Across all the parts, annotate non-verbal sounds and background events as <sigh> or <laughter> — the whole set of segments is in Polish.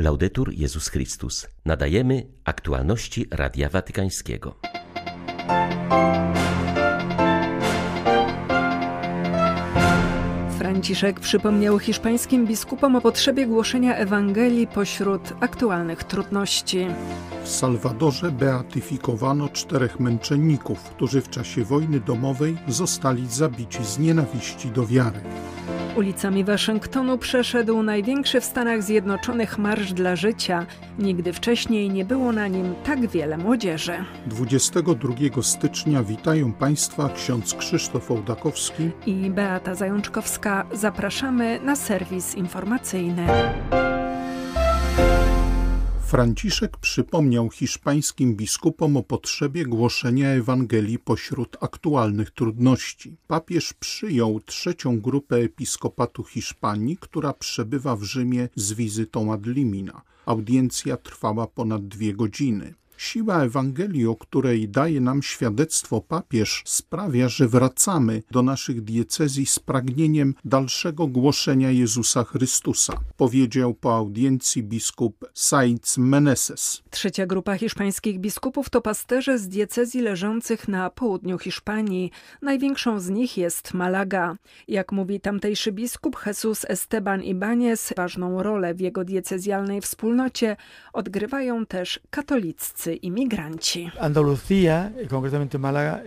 Laudetur Jezus Chrystus. Nadajemy aktualności Radia Watykańskiego. Franciszek przypomniał hiszpańskim biskupom o potrzebie głoszenia Ewangelii pośród aktualnych trudności. W Salwadorze beatyfikowano czterech męczenników, którzy w czasie wojny domowej zostali zabici z nienawiści do wiary. Ulicami Waszyngtonu przeszedł największy w Stanach Zjednoczonych Marsz dla Życia. Nigdy wcześniej nie było na nim tak wiele młodzieży. 22 stycznia witają Państwa ksiądz Krzysztof Ołdakowski i Beata Zajączkowska. Zapraszamy na serwis informacyjny. Franciszek przypomniał hiszpańskim biskupom o potrzebie głoszenia Ewangelii pośród aktualnych trudności. Papież przyjął trzecią grupę episkopatu Hiszpanii, która przebywa w Rzymie z wizytą ad limina. Audiencja trwała ponad dwie godziny. Siła Ewangelii, o której daje nam świadectwo papież, sprawia, że wracamy do naszych diecezji z pragnieniem dalszego głoszenia Jezusa Chrystusa, powiedział po audiencji biskup Sainz Meneses. Trzecia grupa hiszpańskich biskupów to pasterze z diecezji leżących na południu Hiszpanii. Największą z nich jest Malaga. Jak mówi tamtejszy biskup Jesus Esteban Ibáñez, ważną rolę w jego diecezjalnej wspólnocie odgrywają też katoliccy imigranci. Andaluzja,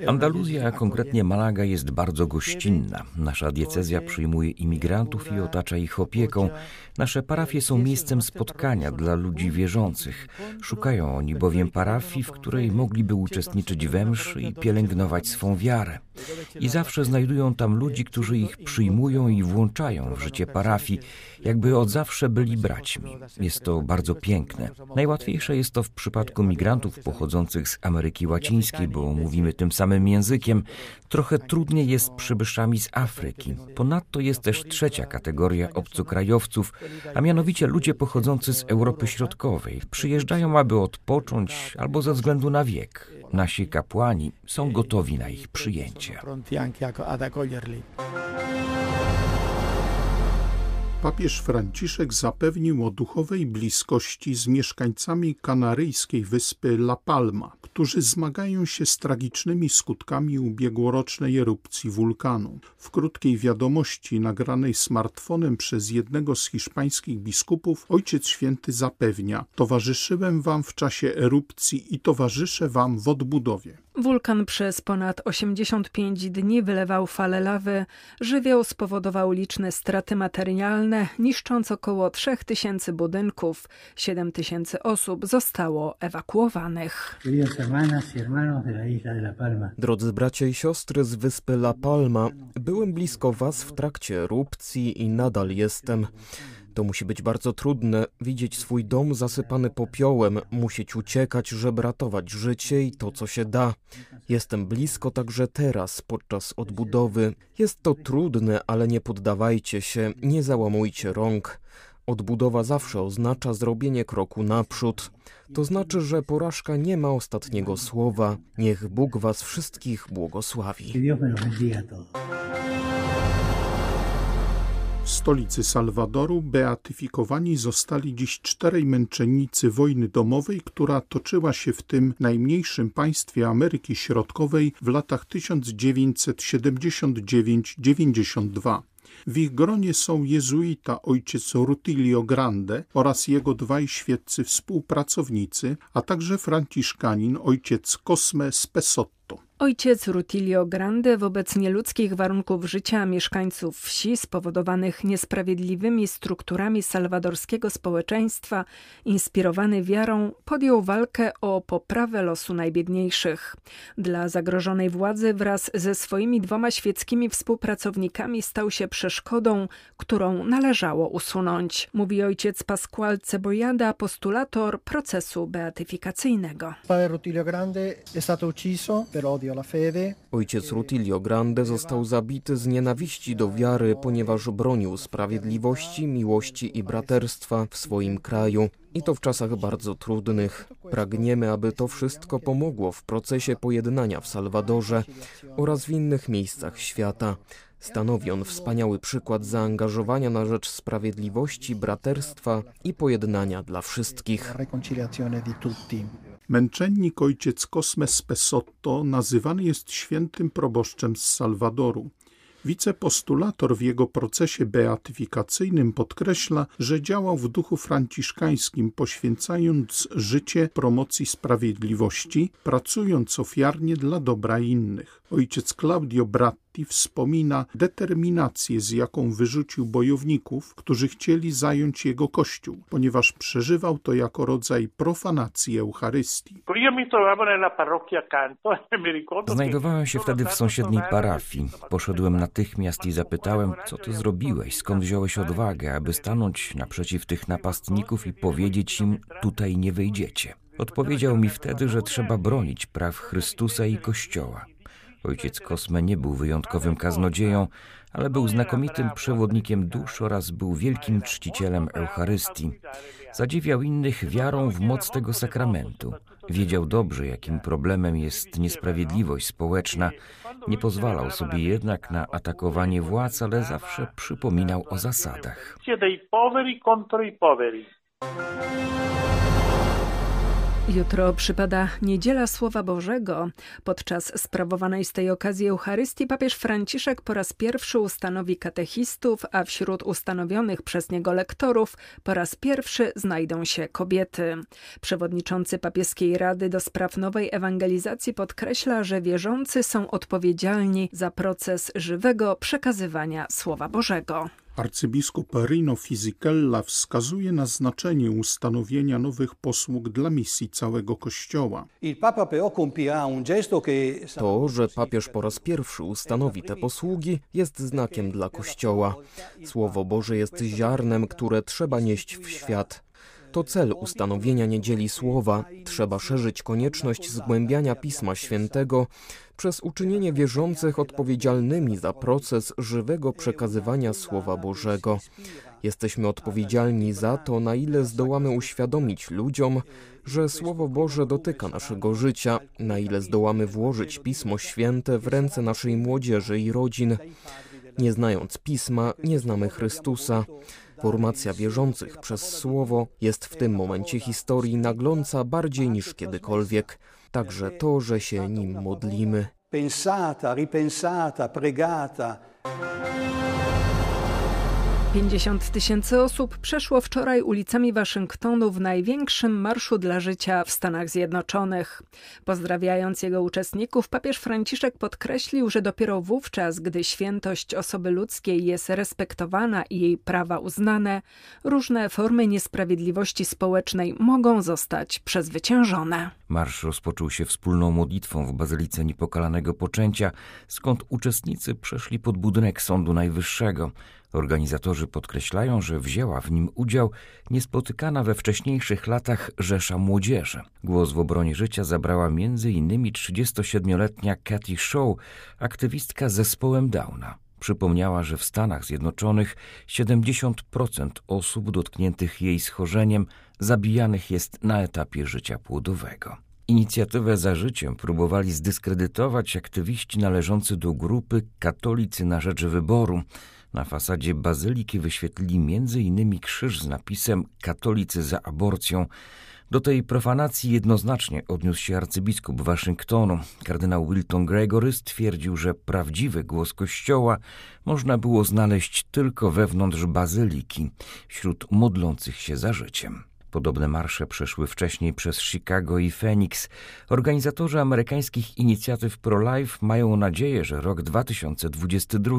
Andaluzja, konkretnie Malaga, jest bardzo gościnna. Nasza diecezja przyjmuje imigrantów i otacza ich opieką. Nasze parafie są miejscem spotkania dla ludzi wierzących. Szukają oni bowiem parafii, w której mogliby uczestniczyć we mszy i pielęgnować swą wiarę. I zawsze znajdują tam ludzi, którzy ich przyjmują i włączają w życie parafii, jakby od zawsze byli braćmi. Jest to bardzo piękne. Najłatwiejsze jest to w przypadku migrantów pochodzących z Ameryki Łacińskiej, bo mówimy tym samym językiem. Trochę trudniej jest przybyszami z Afryki. Ponadto jest też trzecia kategoria obcokrajowców, a mianowicie ludzie pochodzący z Europy Środkowej. Przyjeżdżają, aby odpocząć albo ze względu na wiek. Nasi kapłani są gotowi na ich przyjęcie. Papież Franciszek zapewnił o duchowej bliskości z mieszkańcami kanaryjskiej wyspy La Palma, którzy zmagają się z tragicznymi skutkami ubiegłorocznej erupcji wulkanu. W krótkiej wiadomości nagranej smartfonem przez jednego z hiszpańskich biskupów Ojciec Święty zapewnia: Towarzyszyłem wam w czasie erupcji i towarzyszę wam w odbudowie. Wulkan przez ponad 85 dni wylewał fale lawy. Żywioł spowodował liczne straty materialne, niszcząc około 3000 budynków. 7 tysięcy osób zostało ewakuowanych. Drodzy bracia i siostry z wyspy La Palma, byłem blisko was w trakcie erupcji i nadal jestem. To musi być bardzo trudne, widzieć swój dom zasypany popiołem, musieć uciekać, żeby ratować życie i to, co się da. Jestem blisko także teraz, podczas odbudowy. Jest to trudne, ale nie poddawajcie się, nie załamujcie rąk. Odbudowa zawsze oznacza zrobienie kroku naprzód. To znaczy, że porażka nie ma ostatniego słowa. Niech Bóg Was wszystkich błogosławi. W stolicy Salwadoru beatyfikowani zostali dziś czterej męczennicy wojny domowej, która toczyła się w tym najmniejszym państwie Ameryki Środkowej w latach 1979-92. W ich gronie są jezuita ojciec Rutilio Grande oraz jego dwaj świeccy współpracownicy, a także franciszkanin ojciec Cosme Spesotto. Ojciec Rutilio Grande wobec nieludzkich warunków życia mieszkańców wsi spowodowanych niesprawiedliwymi strukturami salwadorskiego społeczeństwa, inspirowany wiarą, podjął walkę o poprawę losu najbiedniejszych. Dla zagrożonej władzy wraz ze swoimi dwoma świeckimi współpracownikami stał się przeszkodą, którą należało usunąć, mówi ojciec Pascual Cebojada, postulator procesu beatyfikacyjnego. Padre Rutilio Grande è stato ucciso per odio Ojciec Rutilio Grande został zabity z nienawiści do wiary, ponieważ bronił sprawiedliwości, miłości i braterstwa w swoim kraju. I to w czasach bardzo trudnych. Pragniemy, aby to wszystko pomogło w procesie pojednania w Salwadorze oraz w innych miejscach świata. Stanowi on wspaniały przykład zaangażowania na rzecz sprawiedliwości, braterstwa i pojednania dla wszystkich. Męczennik ojciec Cosme Spesotto nazywany jest świętym proboszczem z Salwadoru. Wicepostulator w jego procesie beatyfikacyjnym podkreśla, że działał w duchu franciszkańskim, poświęcając życie promocji sprawiedliwości, pracując ofiarnie dla dobra innych. Ojciec Claudio Bratti wspomina determinację, z jaką wyrzucił bojowników, którzy chcieli zająć jego kościół, ponieważ przeżywał to jako rodzaj profanacji Eucharystii. <laughs> Znajdowałem się wtedy w sąsiedniej parafii. Poszedłem natychmiast i zapytałem, co ty zrobiłeś, skąd wziąłeś odwagę, aby stanąć naprzeciw tych napastników i powiedzieć im, tutaj nie wyjdziecie. Odpowiedział mi wtedy, że trzeba bronić praw Chrystusa i Kościoła. Ojciec Kosme nie był wyjątkowym kaznodzieją, ale był znakomitym przewodnikiem dusz oraz był wielkim czcicielem Eucharystii. Zadziwiał innych wiarą w moc tego sakramentu. Wiedział dobrze, jakim problemem jest niesprawiedliwość społeczna. Nie pozwalał sobie jednak na atakowanie władz, ale zawsze przypominał o zasadach. Jutro przypada Niedziela Słowa Bożego. Podczas sprawowanej z tej okazji Eucharystii papież Franciszek po raz pierwszy ustanowi katechistów, a wśród ustanowionych przez niego lektorów po raz pierwszy znajdą się kobiety. Przewodniczący papieskiej Rady do spraw nowej ewangelizacji podkreśla, że wierzący są odpowiedzialni za proces żywego przekazywania Słowa Bożego. Arcybiskup Rino Fisichella wskazuje na znaczenie ustanowienia nowych posług dla misji całego Kościoła. To, że papież po raz pierwszy ustanowi te posługi, jest znakiem dla Kościoła. Słowo Boże jest ziarnem, które trzeba nieść w świat. To cel ustanowienia niedzieli słowa. Trzeba szerzyć konieczność zgłębiania Pisma Świętego przez uczynienie wierzących odpowiedzialnymi za proces żywego przekazywania Słowa Bożego. Jesteśmy odpowiedzialni za to, na ile zdołamy uświadomić ludziom, że Słowo Boże dotyka naszego życia, na ile zdołamy włożyć Pismo Święte w ręce naszej młodzieży i rodzin. Nie znając Pisma, nie znamy Chrystusa. Formacja wierzących przez Słowo jest w tym momencie historii nagląca bardziej niż kiedykolwiek. Także to, że się nim modlimy. Pensata, ripensata, pregata. 50 tysięcy osób przeszło wczoraj ulicami Waszyngtonu w największym marszu dla życia w Stanach Zjednoczonych. Pozdrawiając jego uczestników, papież Franciszek podkreślił, że dopiero wówczas, gdy świętość osoby ludzkiej jest respektowana i jej prawa uznane, różne formy niesprawiedliwości społecznej mogą zostać przezwyciężone. Marsz rozpoczął się wspólną modlitwą w Bazylice Niepokalanego Poczęcia, skąd uczestnicy przeszli pod budynek Sądu Najwyższego. Organizatorzy podkreślają, że wzięła w nim udział niespotykana we wcześniejszych latach rzesza młodzieży. Głos w obronie życia zabrała m.in. 37-letnia Cathy Shaw, aktywistka z zespołem Downa. Przypomniała, że w Stanach Zjednoczonych 70% osób dotkniętych jej schorzeniem zabijanych jest na etapie życia płodowego. Inicjatywę za życiem próbowali zdyskredytować aktywiści należący do grupy Katolicy na rzecz wyboru. Na fasadzie bazyliki wyświetlili m.in. krzyż z napisem Katolicy za aborcją. Do tej profanacji jednoznacznie odniósł się arcybiskup Waszyngtonu. Kardynał Wilton Gregory stwierdził, że prawdziwy głos Kościoła można było znaleźć tylko wewnątrz bazyliki, wśród modlących się za życiem. Podobne marsze przeszły wcześniej przez Chicago i Phoenix. Organizatorzy amerykańskich inicjatyw pro-life mają nadzieję, że rok 2022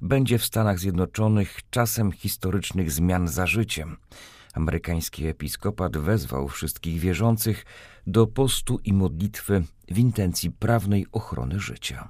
będzie w Stanach Zjednoczonych czasem historycznych zmian za życiem. Amerykański episkopat wezwał wszystkich wierzących do postu i modlitwy w intencji prawnej ochrony życia.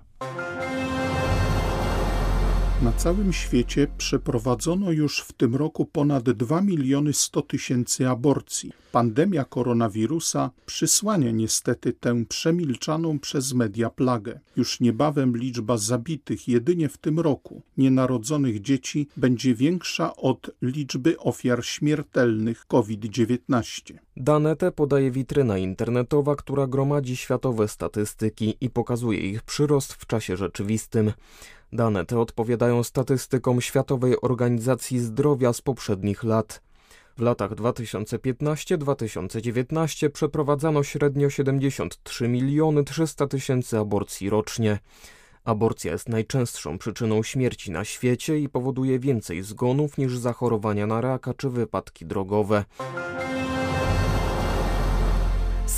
Na całym świecie przeprowadzono już w tym roku ponad 2 miliony 100 tysięcy aborcji. Pandemia koronawirusa przysłania niestety tę przemilczaną przez media plagę. Już niebawem liczba zabitych jedynie w tym roku nienarodzonych dzieci będzie większa od liczby ofiar śmiertelnych COVID-19. Dane te podaje witryna internetowa, która gromadzi światowe statystyki i pokazuje ich przyrost w czasie rzeczywistym. Dane te odpowiadają statystykom Światowej Organizacji Zdrowia z poprzednich lat. W latach 2015-2019 przeprowadzano średnio 73 miliony 300 tysięcy aborcji rocznie. Aborcja jest najczęstszą przyczyną śmierci na świecie i powoduje więcej zgonów niż zachorowania na raka czy wypadki drogowe.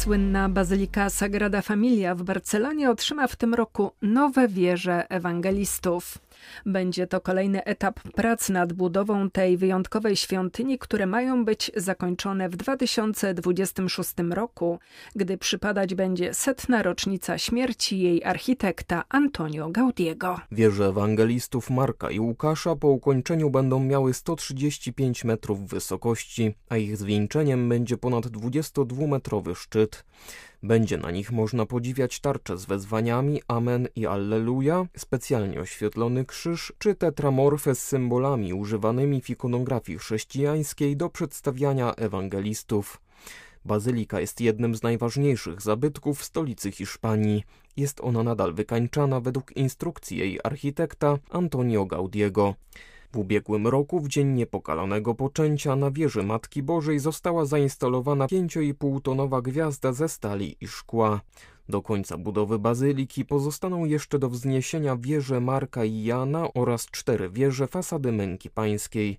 Słynna bazylika Sagrada Familia w Barcelonie otrzyma w tym roku nowe wieże ewangelistów. Będzie to kolejny etap prac nad budową tej wyjątkowej świątyni, które mają być zakończone w 2026 roku, gdy przypadać będzie setna rocznica śmierci jej architekta Antonio Gaudiego. Wieże ewangelistów Marka i Łukasza po ukończeniu będą miały 135 metrów wysokości, a ich zwieńczeniem będzie ponad 22-metrowy szczyt. Będzie na nich można podziwiać tarcze z wezwaniami Amen i Alleluja, specjalnie oświetlony krzyż czy tetramorfę z symbolami używanymi w ikonografii chrześcijańskiej do przedstawiania ewangelistów. Bazylika jest jednym z najważniejszych zabytków w stolicy Hiszpanii. Jest ona nadal wykańczana według instrukcji jej architekta Antonio Gaudiego. W ubiegłym roku, w dzień niepokalanego poczęcia, na wieży Matki Bożej została zainstalowana 5,5-tonowa gwiazda ze stali i szkła. Do końca budowy bazyliki pozostaną jeszcze do wzniesienia wieże Marka i Jana oraz cztery wieże fasady Męki Pańskiej.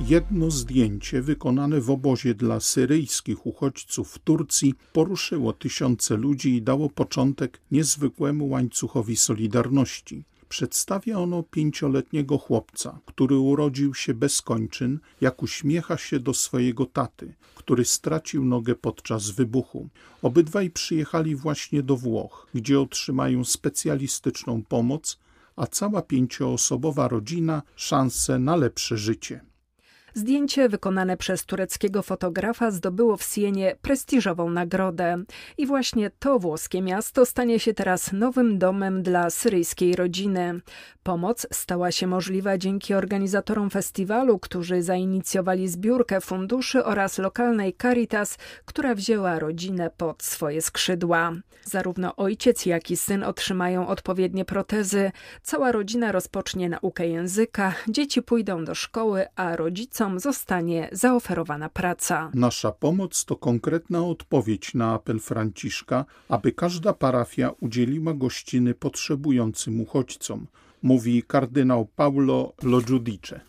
Jedno zdjęcie wykonane w obozie dla syryjskich uchodźców w Turcji poruszyło tysiące ludzi i dało początek niezwykłemu łańcuchowi solidarności. Przedstawia ono pięcioletniego chłopca, który urodził się bez kończyn, jak uśmiecha się do swojego taty, który stracił nogę podczas wybuchu. Obydwaj przyjechali właśnie do Włoch, gdzie otrzymają specjalistyczną pomoc, a cała pięcioosobowa rodzina szansę na lepsze życie. Zdjęcie wykonane przez tureckiego fotografa zdobyło w Sienie prestiżową nagrodę. I właśnie to włoskie miasto stanie się teraz nowym domem dla syryjskiej rodziny. Pomoc stała się możliwa dzięki organizatorom festiwalu, którzy zainicjowali zbiórkę funduszy oraz lokalnej Caritas, która wzięła rodzinę pod swoje skrzydła. Zarówno ojciec, jak i syn otrzymają odpowiednie protezy. Cała rodzina rozpocznie naukę języka, dzieci pójdą do szkoły, a rodzice zostanie zaoferowana praca. Nasza pomoc to konkretna odpowiedź na apel Franciszka, aby każda parafia udzieliła gościny potrzebującym uchodźcom, mówi kardynał Paulo Lo Giudice.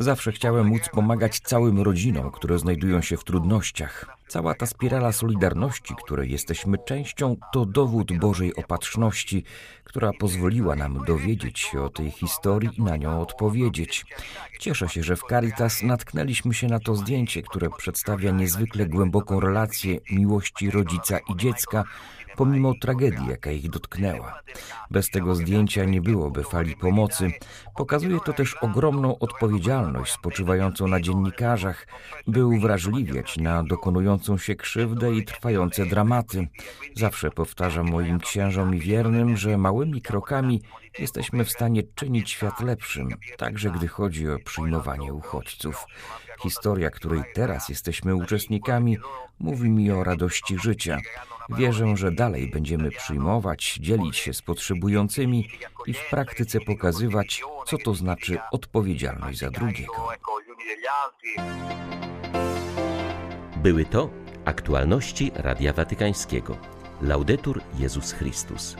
Zawsze chciałem móc pomagać całym rodzinom, które znajdują się w trudnościach. Cała ta spirala solidarności, której jesteśmy częścią, to dowód Bożej opatrzności, która pozwoliła nam dowiedzieć się o tej historii i na nią odpowiedzieć. Cieszę się, że w Caritas natknęliśmy się na to zdjęcie, które przedstawia niezwykle głęboką relację miłości rodzica i dziecka, pomimo tragedii, jaka ich dotknęła. Bez tego zdjęcia nie byłoby fali pomocy. Pokazuje to też ogromną spoczywającą na dziennikarzach, by uwrażliwiać na dokonującą się krzywdę i trwające dramaty. Zawsze powtarzam moim księżom i wiernym, że małymi krokami jesteśmy w stanie czynić świat lepszym, także gdy chodzi o przyjmowanie uchodźców. Historia, której teraz jesteśmy uczestnikami, mówi mi o radości życia. Wierzę, że dalej będziemy przyjmować, dzielić się z potrzebującymi i w praktyce pokazywać, co to znaczy odpowiedzialność za drugiego. Były to aktualności Radia Watykańskiego. Laudetur Jezus Chrystus.